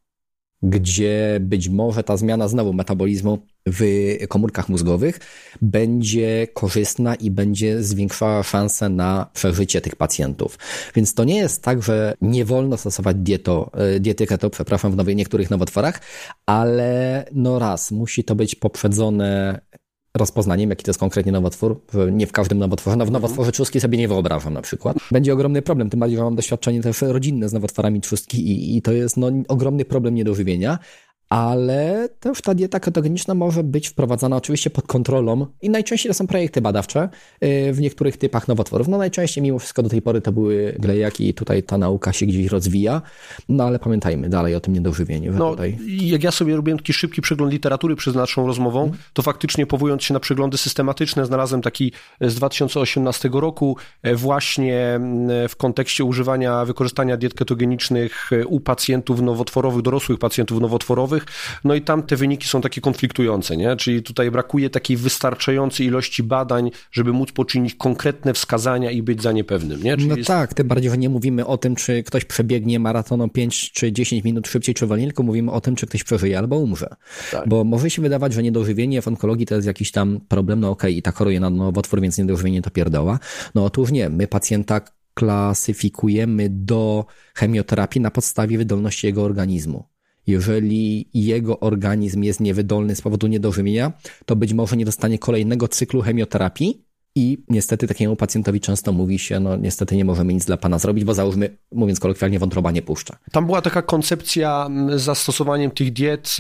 gdzie być może ta zmiana znowu metabolizmu w komórkach mózgowych będzie korzystna i będzie zwiększała szanse na przeżycie tych pacjentów. Więc to nie jest tak, że nie wolno stosować dieto, y, diety keto, przepraszam, w nowych, niektórych nowotworach, ale no raz, musi to być poprzedzone rozpoznaniem, jaki to jest konkretnie nowotwór. Nie w każdym nowotworze. No w nowotworze trzustki sobie nie wyobrażam na przykład. Będzie ogromny problem, tym bardziej, że mam doświadczenie też rodzinne z nowotworami trzustki i, i to jest no, ogromny problem niedożywienia ale też ta dieta ketogeniczna może być wprowadzana oczywiście pod kontrolą i najczęściej to są projekty badawcze y, w niektórych typach nowotworów. No najczęściej mimo wszystko do tej pory to były glejaki i tutaj ta nauka się gdzieś rozwija, no ale pamiętajmy dalej o tym niedożywieniu. No, tutaj. jak ja sobie robiłem taki szybki przegląd literatury przed naszą rozmową, hmm. to faktycznie powołując się na przeglądy systematyczne, znalazłem taki z 2018 roku e, właśnie w kontekście używania, wykorzystania diet ketogenicznych e, u pacjentów nowotworowych, dorosłych pacjentów nowotworowych, no i tam te wyniki są takie konfliktujące, nie? Czyli tutaj brakuje takiej wystarczającej ilości badań, żeby móc poczynić konkretne wskazania i być za nie pewnym, nie? Czyli no jest... tak, tym bardziej, że nie mówimy o tym, czy ktoś przebiegnie maratoną 5 czy 10 minut szybciej czy wolniej, tylko mówimy o tym, czy ktoś przeżyje albo umrze. Tak. Bo może się wydawać, że niedożywienie w onkologii to jest jakiś tam problem, no okej, okay, i tak choruje na nowotwór, więc niedożywienie to pierdoła. No otóż nie, my pacjenta klasyfikujemy do chemioterapii na podstawie wydolności jego organizmu. Jeżeli jego organizm jest niewydolny z powodu niedożywienia, to być może nie dostanie kolejnego cyklu chemioterapii, i niestety takiemu pacjentowi często mówi się, no niestety nie możemy nic dla pana zrobić, bo załóżmy, mówiąc kolokwialnie, wątroba nie puszcza. Tam była taka koncepcja z zastosowaniem tych diet y,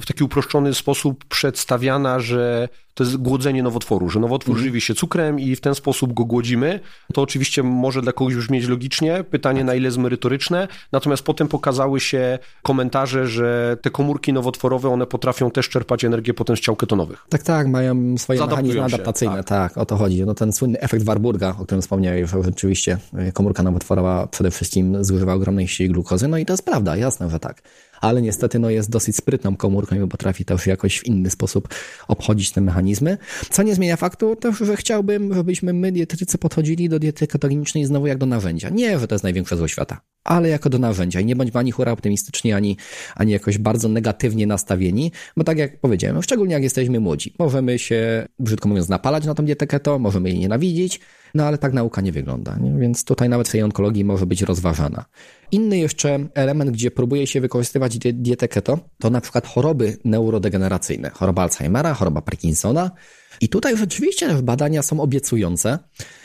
w taki uproszczony sposób przedstawiana, że to jest głodzenie nowotworu, że nowotwór mhm. żywi się cukrem i w ten sposób go głodzimy. To oczywiście może dla kogoś brzmieć logicznie, pytanie na ile jest merytoryczne, natomiast potem pokazały się komentarze, że te komórki nowotworowe, one potrafią też czerpać energię potem z ciał ketonowych. Tak, tak, mają swoje mechanizmy adaptacyjne, tak. tak, o to chodzi. No ten słynny efekt Warburga, o którym wspomniałeś, że rzeczywiście komórka nowotworowa przede wszystkim zużywa ogromnej ilości glukozy, no i to jest prawda, jasne, że tak ale niestety no, jest dosyć sprytną komórką i potrafi też jakoś w inny sposób obchodzić te mechanizmy. Co nie zmienia faktu też, że chciałbym, żebyśmy my, dietetycy, podchodzili do diety ketogenicznej znowu jak do narzędzia. Nie, że to jest największe zło świata, ale jako do narzędzia i nie bądźmy ani hura optymistyczni, ani, ani jakoś bardzo negatywnie nastawieni, bo tak jak powiedziałem, szczególnie jak jesteśmy młodzi, możemy się, brzydko mówiąc, napalać na tą dietę keto, możemy jej nienawidzić, no ale tak nauka nie wygląda, nie? więc tutaj nawet w tej onkologii może być rozważana. Inny jeszcze element, gdzie próbuje się wykorzystywać dietę keto, to na przykład choroby neurodegeneracyjne, choroba Alzheimera, choroba Parkinsona. I tutaj rzeczywiście badania są obiecujące,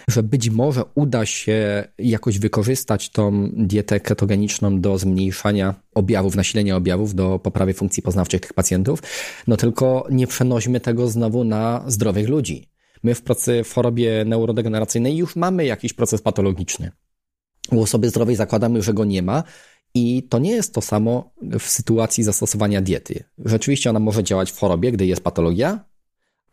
że być może uda się jakoś wykorzystać tą dietę ketogeniczną do zmniejszania objawów, nasilenia objawów, do poprawy funkcji poznawczych tych pacjentów. No tylko nie przenośmy tego znowu na zdrowych ludzi. My w pracy w chorobie neurodegeneracyjnej już mamy jakiś proces patologiczny. U osoby zdrowej zakładamy, że go nie ma. I to nie jest to samo w sytuacji zastosowania diety. Rzeczywiście ona może działać w chorobie, gdy jest patologia,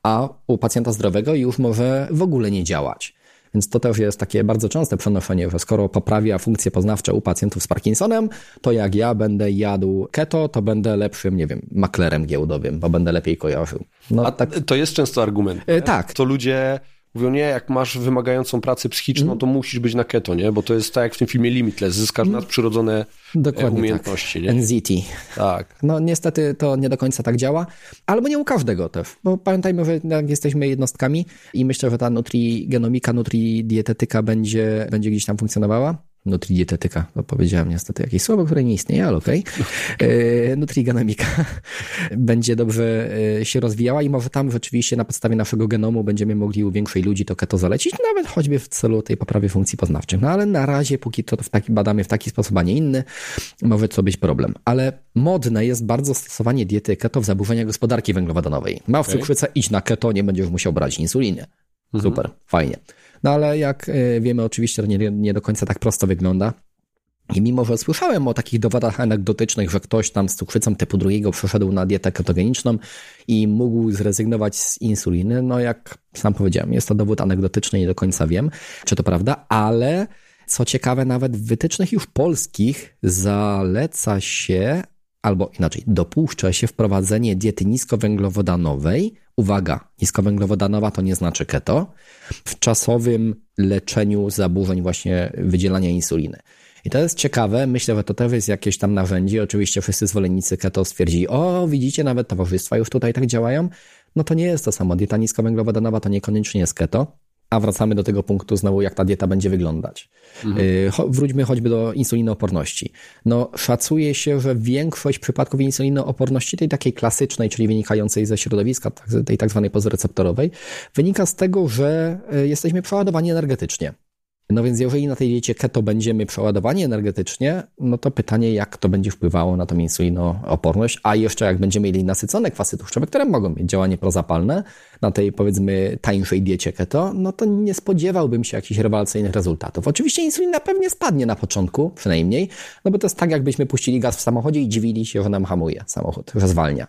a u pacjenta zdrowego już może w ogóle nie działać. Więc to też jest takie bardzo częste przenoszenie, że skoro poprawia funkcje poznawcze u pacjentów z Parkinsonem, to jak ja będę jadł keto, to będę lepszym, nie wiem, maklerem giełdowym, bo będę lepiej kojarzył. No, A tak... to jest często argument. E, tak. To ludzie Mówią, nie, jak masz wymagającą pracę psychiczną, mm. to musisz być na keto, nie? Bo to jest tak jak w tym filmie Limitless, zyskasz mm. nadprzyrodzone e, Dokładnie umiejętności. Tak. NZT. Tak. No niestety to nie do końca tak działa, albo nie u każdego też, bo pamiętajmy, że jesteśmy jednostkami i myślę, że ta nutrigenomika, nutridietetyka będzie, będzie gdzieś tam funkcjonowała Nutridietetyka, to powiedziałem niestety jakieś słowo, które nie istnieje, ale okej. Okay. E, Nutrigenomika będzie dobrze e, się rozwijała i może tam rzeczywiście na podstawie naszego genomu będziemy mogli u większej ludzi to keto zalecić, nawet choćby w celu tej poprawy funkcji poznawczych. No ale na razie, póki to w taki, badamy w taki sposób, a nie inny, może to być problem. Ale modne jest bardzo stosowanie diety keto w zaburzeniach gospodarki węglowodanowej. Ma w cukrzycę, idź na keto, nie będziesz musiał brać insuliny. Mhm. Super, mhm. fajnie. No ale jak e, wiemy, oczywiście to nie, nie do końca tak prosto wygląda. I mimo, że słyszałem o takich dowodach anegdotycznych, że ktoś tam z cukrzycą typu drugiego przeszedł na dietę ketogeniczną i mógł zrezygnować z insuliny, no jak sam powiedziałem, jest to dowód anegdotyczny, nie do końca wiem, czy to prawda, ale co ciekawe, nawet w wytycznych już polskich zaleca się, albo inaczej, dopuszcza się wprowadzenie diety niskowęglowodanowej. Uwaga, niskowęglowodanowa to nie znaczy keto. W czasowym leczeniu zaburzeń właśnie wydzielania insuliny. I to jest ciekawe, myślę, że to też jest jakieś tam narzędzie. Oczywiście wszyscy zwolennicy keto stwierdzili, o widzicie, nawet towarzystwa już tutaj tak działają. No to nie jest to samo. Dieta niskowęglowodanowa to niekoniecznie jest keto. A wracamy do tego punktu znowu, jak ta dieta będzie wyglądać. Mhm. Y, wróćmy choćby do insulinooporności. No, szacuje się, że większość przypadków insulinooporności, tej takiej klasycznej, czyli wynikającej ze środowiska, tak, tej tak zwanej pozreceptorowej, wynika z tego, że y, jesteśmy przeładowani energetycznie. No więc jeżeli na tej diecie keto będziemy przeładowani energetycznie, no to pytanie, jak to będzie wpływało na tą insulinooporność, a jeszcze jak będziemy mieli nasycone kwasy tłuszczowe, które mogą mieć działanie prozapalne na tej powiedzmy tańszej diecie keto, no to nie spodziewałbym się jakichś rewelacyjnych rezultatów. Oczywiście insulina pewnie spadnie na początku, przynajmniej, no bo to jest tak, jakbyśmy puścili gaz w samochodzie i dziwili się, że nam hamuje samochód, że zwalnia.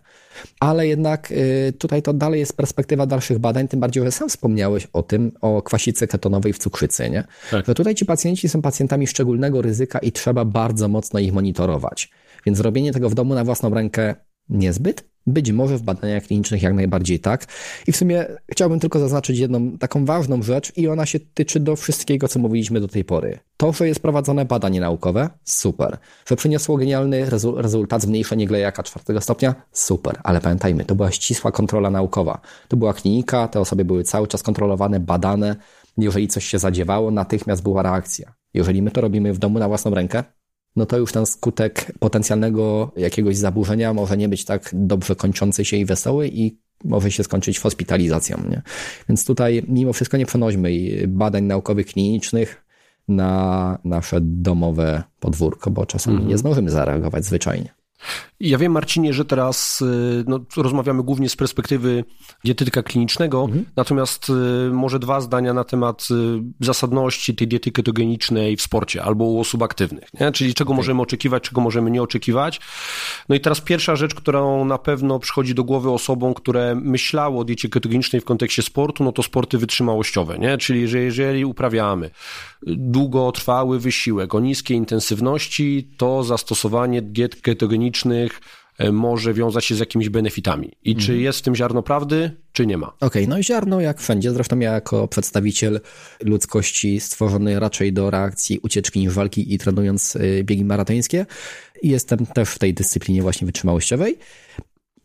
Ale jednak y, tutaj to dalej jest perspektywa dalszych badań, tym bardziej, że sam wspomniałeś o tym, o kwasicy ketonowej w cukrzycy, nie? Tak. Że tutaj ci pacjenci są pacjentami szczególnego ryzyka i trzeba bardzo mocno ich monitorować. Więc robienie tego w domu na własną rękę niezbyt? Być może w badaniach klinicznych jak najbardziej tak. I w sumie chciałbym tylko zaznaczyć jedną taką ważną rzecz i ona się tyczy do wszystkiego, co mówiliśmy do tej pory. To, że jest prowadzone badanie naukowe, super. Że przyniosło genialny rezu rezultat zmniejszenie glejaka czwartego stopnia, super. Ale pamiętajmy, to była ścisła kontrola naukowa. To była klinika, te osoby były cały czas kontrolowane, badane. Jeżeli coś się zadziewało, natychmiast była reakcja. Jeżeli my to robimy w domu na własną rękę, no to już ten skutek potencjalnego jakiegoś zaburzenia może nie być tak dobrze kończący się i wesoły i może się skończyć hospitalizacją. Nie? Więc tutaj mimo wszystko nie przenośmy badań naukowych, klinicznych na nasze domowe podwórko, bo czasami mm nie zdążymy zareagować zwyczajnie. Ja wiem, Marcinie, że teraz y, no, rozmawiamy głównie z perspektywy dietetyka klinicznego, mhm. natomiast y, może dwa zdania na temat y, zasadności tej diety ketogenicznej w sporcie albo u osób aktywnych, nie? czyli czego okay. możemy oczekiwać, czego możemy nie oczekiwać. No i teraz pierwsza rzecz, którą na pewno przychodzi do głowy osobom, które myślało o diecie ketogenicznej w kontekście sportu, no to sporty wytrzymałościowe, nie? czyli że jeżeli uprawiamy długotrwały wysiłek o niskiej intensywności, to zastosowanie diet ketogenicznych e, może wiązać się z jakimiś benefitami. I mhm. czy jest w tym ziarno prawdy, czy nie ma? Okej, okay, no i ziarno jak wszędzie. Zresztą ja jako przedstawiciel ludzkości stworzony raczej do reakcji ucieczki niż walki i trenując e, biegi maratońskie, jestem też w tej dyscyplinie właśnie wytrzymałościowej.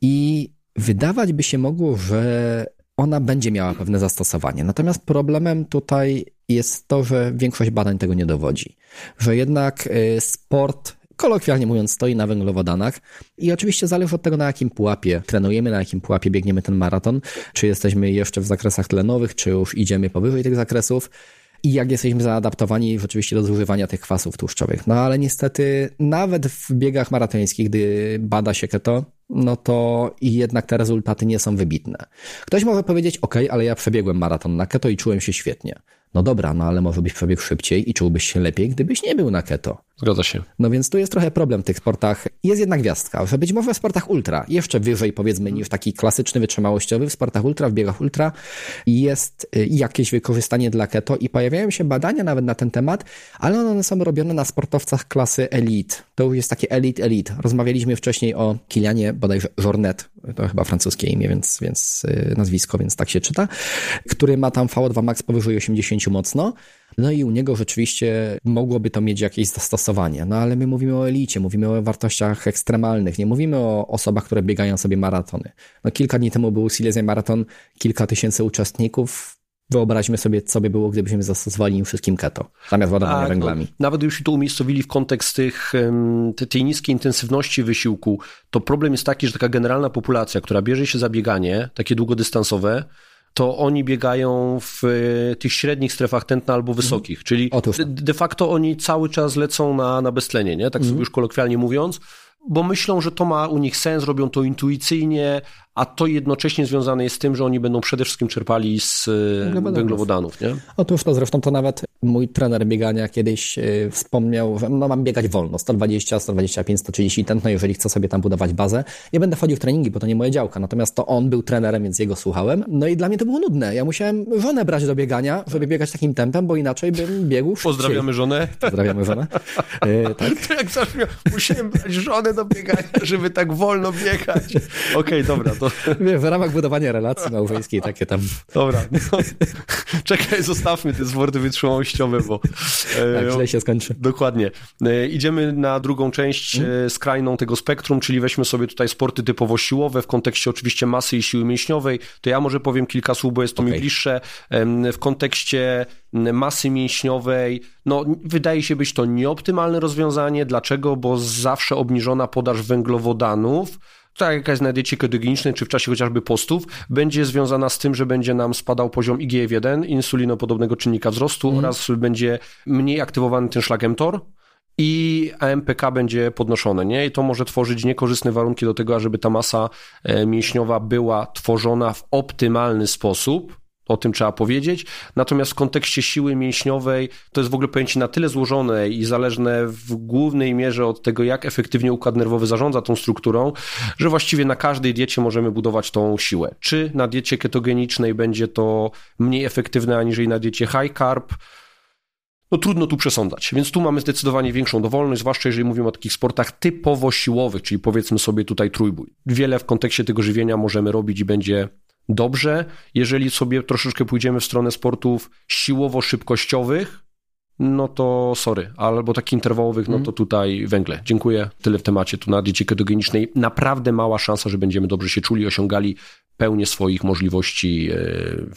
I wydawać by się mogło, że ona będzie miała pewne zastosowanie. Natomiast problemem tutaj jest to, że większość badań tego nie dowodzi. Że jednak y, sport kolokwialnie mówiąc, stoi na węglowodanach i oczywiście zależy od tego, na jakim pułapie trenujemy, na jakim pułapie biegniemy ten maraton, czy jesteśmy jeszcze w zakresach tlenowych, czy już idziemy powyżej tych zakresów i jak jesteśmy zaadaptowani rzeczywiście do zużywania tych kwasów tłuszczowych. No ale niestety nawet w biegach maratońskich, gdy bada się keto, no to jednak te rezultaty nie są wybitne. Ktoś może powiedzieć, ok, ale ja przebiegłem maraton na keto i czułem się świetnie. No dobra, no ale może byś przebiegł szybciej i czułbyś się lepiej, gdybyś nie był na keto. Zgadza się. No więc tu jest trochę problem w tych sportach. Jest jednak gwiazdka, że być może w sportach ultra, jeszcze wyżej powiedzmy niż taki klasyczny wytrzymałościowy, w sportach ultra, w biegach ultra jest y, jakieś wykorzystanie dla keto i pojawiają się badania nawet na ten temat, ale one są robione na sportowcach klasy elite. To już jest takie elite elite. Rozmawialiśmy wcześniej o Kilianie bodajże Jornet, to chyba francuskie imię, więc, więc y, nazwisko, więc tak się czyta, który ma tam VO2 max powyżej 80 mocno. No i u niego rzeczywiście mogłoby to mieć jakieś zastosowanie. No ale my mówimy o elicie, mówimy o wartościach ekstremalnych, nie mówimy o osobach, które biegają sobie maratony. No kilka dni temu był Silesia Maraton, kilka tysięcy uczestników, Wyobraźmy sobie, co by było, gdybyśmy zastosowali im wszystkim keto, zamiast ładowania tak, węglami. No, nawet już to umiejscowili w kontekst tych, tej niskiej intensywności wysiłku, to problem jest taki, że taka generalna populacja, która bierze się za bieganie, takie długodystansowe, to oni biegają w e, tych średnich strefach tętna albo wysokich, czyli de, de facto oni cały czas lecą na, na beztlenie, nie? tak sobie mhm. już kolokwialnie mówiąc, bo myślą, że to ma u nich sens, robią to intuicyjnie, a to jednocześnie związane jest z tym, że oni będą przede wszystkim czerpali z e, węglowodanów. Nie? Otóż to zresztą to nawet mój trener biegania kiedyś e, wspomniał, że no mam biegać wolno, 120, 125, 130 tętno, jeżeli chcę sobie tam budować bazę. Nie będę wchodził w treningi, bo to nie moja działka, natomiast to on był trenerem, więc jego słuchałem. No i dla mnie to było nudne. Ja musiałem żonę brać do biegania, żeby biegać takim tempem, bo inaczej bym biegł szybciej. Pozdrawiamy żonę. Pozdrawiamy żonę. E, tak? To jak zabrzmiał, musiałem brać żonę do biegania, żeby tak wolno biegać. Okej, okay, dobra, to w ramach budowania relacji małżeńskiej takie tam. Dobra. No. Czekaj, zostawmy te sporty wytrzymałościowe, bo... E, tak, źle się skończy. Dokładnie. E, idziemy na drugą część hmm. skrajną tego spektrum, czyli weźmy sobie tutaj sporty typowo siłowe w kontekście oczywiście masy i siły mięśniowej. To ja może powiem kilka słów, bo jest to okay. mi bliższe. W kontekście masy mięśniowej, no wydaje się być to nieoptymalne rozwiązanie. Dlaczego? Bo zawsze obniżona podaż węglowodanów tak jakaś na diecie ketogenicznej, czy w czasie chociażby postów, będzie związana z tym, że będzie nam spadał poziom IGF-1, insulinopodobnego czynnika wzrostu mm. oraz będzie mniej aktywowany ten szlak mTOR, i AMPK będzie podnoszone, nie? I to może tworzyć niekorzystne warunki do tego, ażeby ta masa e, mięśniowa była tworzona w optymalny sposób, o tym trzeba powiedzieć. Natomiast w kontekście siły mięśniowej to jest w ogóle pojęcie na tyle złożone i zależne w głównej mierze od tego, jak efektywnie układ nerwowy zarządza tą strukturą, że właściwie na każdej diecie możemy budować tą siłę. Czy na diecie ketogenicznej będzie to mniej efektywne aniżeli na diecie high carb, no trudno tu przesądzać. Więc tu mamy zdecydowanie większą dowolność, zwłaszcza jeżeli mówimy o takich sportach typowo siłowych, czyli powiedzmy sobie tutaj trójbój. Wiele w kontekście tego żywienia możemy robić i będzie dobrze. Jeżeli sobie troszeczkę pójdziemy w stronę sportów siłowo-szybkościowych, no to sorry, albo takich interwałowych, no to mhm. tutaj węgle. Dziękuję. Tyle w temacie tu na diecie ketogenicznej. Naprawdę mała szansa, że będziemy dobrze się czuli, osiągali pełnię swoich możliwości e,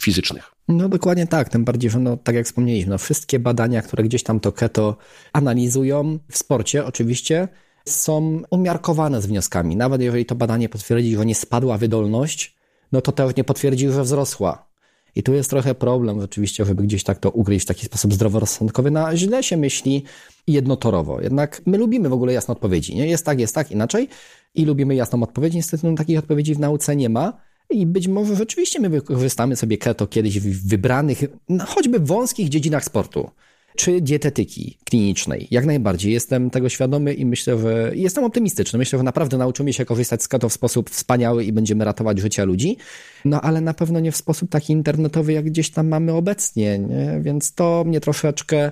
fizycznych. No dokładnie tak, tym bardziej, że no, tak jak wspomnieliśmy, no, wszystkie badania, które gdzieś tam to keto analizują w sporcie oczywiście, są umiarkowane z wnioskami. Nawet jeżeli to badanie potwierdzi, że nie spadła wydolność, no to też nie potwierdzi, że wzrosła. I tu jest trochę problem rzeczywiście, żeby gdzieś tak to ugryźć w taki sposób zdroworozsądkowy. Na źle się myśli jednotorowo. Jednak my lubimy w ogóle jasne odpowiedzi. Nie? Jest tak, jest tak, inaczej. I lubimy jasną odpowiedź. Niestety no, takich odpowiedzi w nauce nie ma. I być może rzeczywiście my wykorzystamy sobie keto kiedyś w wybranych, no, choćby wąskich dziedzinach sportu czy dietetyki klinicznej. Jak najbardziej jestem tego świadomy i myślę, że jestem optymistyczny. Myślę, że naprawdę nauczymy się korzystać z keto w sposób wspaniały i będziemy ratować życia ludzi. No ale na pewno nie w sposób taki internetowy, jak gdzieś tam mamy obecnie. Nie? Więc to mnie troszeczkę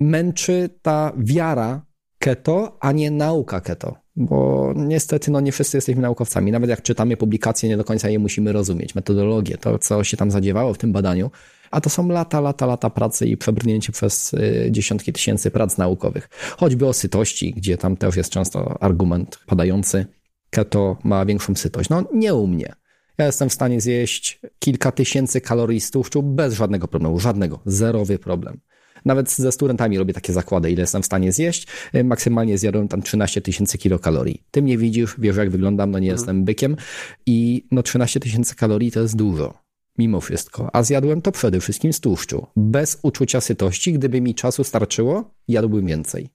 męczy ta wiara keto, a nie nauka keto. Bo niestety no nie wszyscy jesteśmy naukowcami. Nawet jak czytamy publikacje, nie do końca je musimy rozumieć. Metodologię, to co się tam zadziewało w tym badaniu, a to są lata, lata, lata pracy i przebrnięcie przez y, dziesiątki tysięcy prac naukowych. Choćby o sytości, gdzie tam też jest często argument padający, keto ma większą sytość. No nie u mnie. Ja jestem w stanie zjeść kilka tysięcy kalorii z tłuszczu bez żadnego problemu, żadnego, zerowy problem. Nawet ze studentami robię takie zakłady, ile jestem w stanie zjeść. Y, maksymalnie zjadłem tam 13 tysięcy kilokalorii. Ty mnie widzisz, wiesz jak wyglądam, no nie mhm. jestem bykiem i no 13 tysięcy kalorii to jest dużo mimo wszystko. A zjadłem to przede wszystkim z tłuszczu. Bez uczucia sytości, gdyby mi czasu starczyło, jadłbym więcej.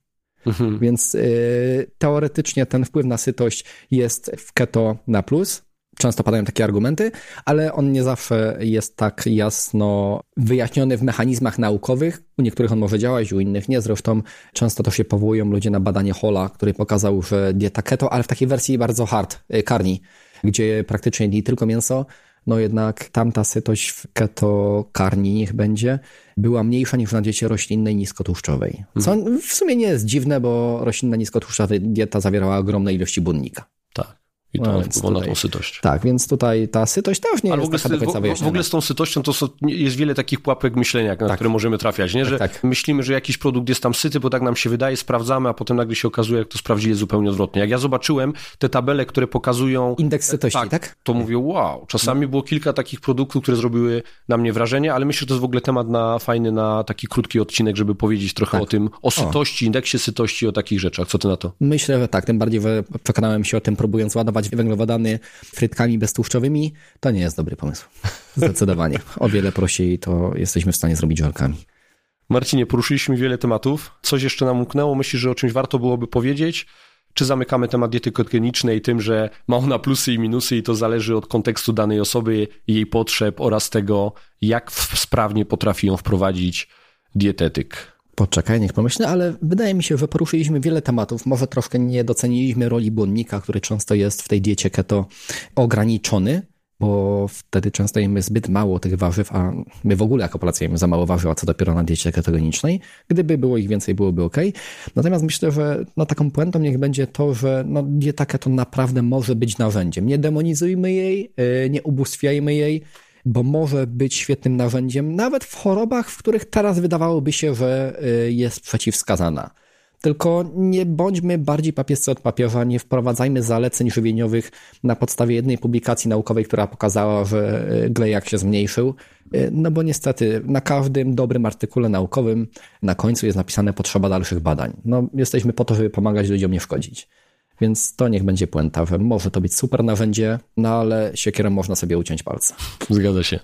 Mhm. Więc y, teoretycznie ten wpływ na sytość jest w keto na plus. Często padają takie argumenty, ale on nie zawsze jest tak jasno wyjaśniony w mechanizmach naukowych. U niektórych on może działać, u innych nie. Zresztą często to się powołują ludzie na badanie Hola, który pokazał, że dieta keto, ale w takiej wersji bardzo hard, y, karni, gdzie praktycznie nie tylko mięso, no jednak tamta sytość w ketokarni niech będzie, była mniejsza niż na diecie roślinnej niskotłuszczowej. Co mhm. w sumie nie jest dziwne, bo roślinna niskotłuszczowa dieta zawierała ogromne ilości błonnika. Tak. I to no, wpływa na tą sytość. Tak, więc tutaj ta sytość też nie Ale jest taka do końca wyjaśniona. W ogóle z tą sytością to jest wiele takich pułapek myślenia, na tak. które możemy trafiać, nie? że tak, tak. myślimy, że jakiś produkt jest tam syty, bo tak nam się wydaje, sprawdzamy, a potem nagle się okazuje, jak to sprawdzili zupełnie odwrotnie. Jak ja zobaczyłem te tabele, które pokazują... Indeks sytości, tak? tak? To mówię, wow. Czasami no. było kilka takich produktów, które zrobiły na mnie wrażenie, ale myślę, że to jest w ogóle temat na fajny, na taki krótki odcinek, żeby powiedzieć trochę tak. o tym, o sytości, o. indeksie sytości, o takich rzeczach. Co ty na to? Myślę, że tak. Tym bardziej że przekonałem się o tym, próbując ładować węglowodany frytkami beztłuszczowymi, to nie jest dobry pomysł. Zdecydowanie. O wiele prościej to jesteśmy w stanie zrobić żelkami. Marcinie, poruszyliśmy wiele tematów. Coś jeszcze nam umknęło? Myślisz, że o czymś warto byłoby powiedzieć? Czy zamykamy temat diety ketogenicznej tym, że ma ona plusy i minusy i to zależy od kontekstu danej osoby, jej potrzeb oraz tego, jak sprawnie potrafi ją wprowadzić dietetyk? Poczekaj, niech pomyślę, ale wydaje mi się, że poruszyliśmy wiele tematów. Może troszkę nie doceniliśmy roli błonnika, który często jest w tej diecie keto ograniczony, bo wtedy często jemy zbyt mało tych warzyw, a my w ogóle jako Polacy jemy za mało warzyw, a co dopiero na diecie ketogenicznej. Gdyby było ich więcej, byłoby ok. Natomiast myślę, że no, taką puentą niech będzie to, że no, dieta keto naprawdę może być narzędziem. Nie demonizujmy jej, y, nie ubóstwiajmy jej, bo może być świetnym narzędziem nawet w chorobach, w których teraz wydawałoby się, że y, jest przeciwwskazana. Tylko nie bądźmy bardziej papiescy od papieża, nie wprowadzajmy zaleceń żywieniowych na podstawie jednej publikacji naukowej, która pokazała, że y, glejak się zmniejszył. Y, no bo niestety na każdym dobrym artykule naukowym na końcu jest napisane potrzeba dalszych badań. No jesteśmy po to, żeby pomagać ludziom, nie szkodzić. Więc to niech będzie puenta, że może to być super narzędzie, no ale siekierem można sobie uciąć palce. Zgadza się.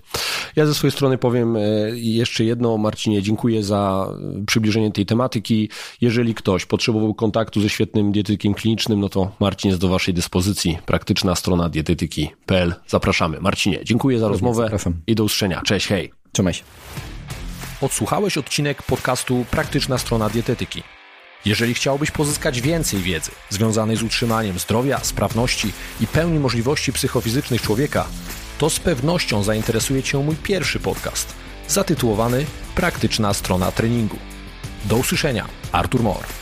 Ja ze swojej strony powiem e, jeszcze jedno, Marcinie, dziękuję za przybliżenie tej tematyki. Jeżeli ktoś potrzebował kontaktu ze świetnym dietetykiem klinicznym, no to Marcin jest do Waszej dyspozycji. Praktyczna strona dietetyki.pl. Zapraszamy. Marcinie, dziękuję za rozmowę Zapraszam. i do usłyszenia. Cześć, hej. Trzymaj się. Odsłuchałeś odcinek podcastu Praktyczna strona dietetyki. Jeżeli chciałbyś pozyskać więcej wiedzy związanej z utrzymaniem zdrowia, sprawności i pełni możliwości psychofizycznych człowieka, to z pewnością zainteresuje Cię mój pierwszy podcast, zatytułowany Praktyczna strona treningu. Do usłyszenia. Artur Mor.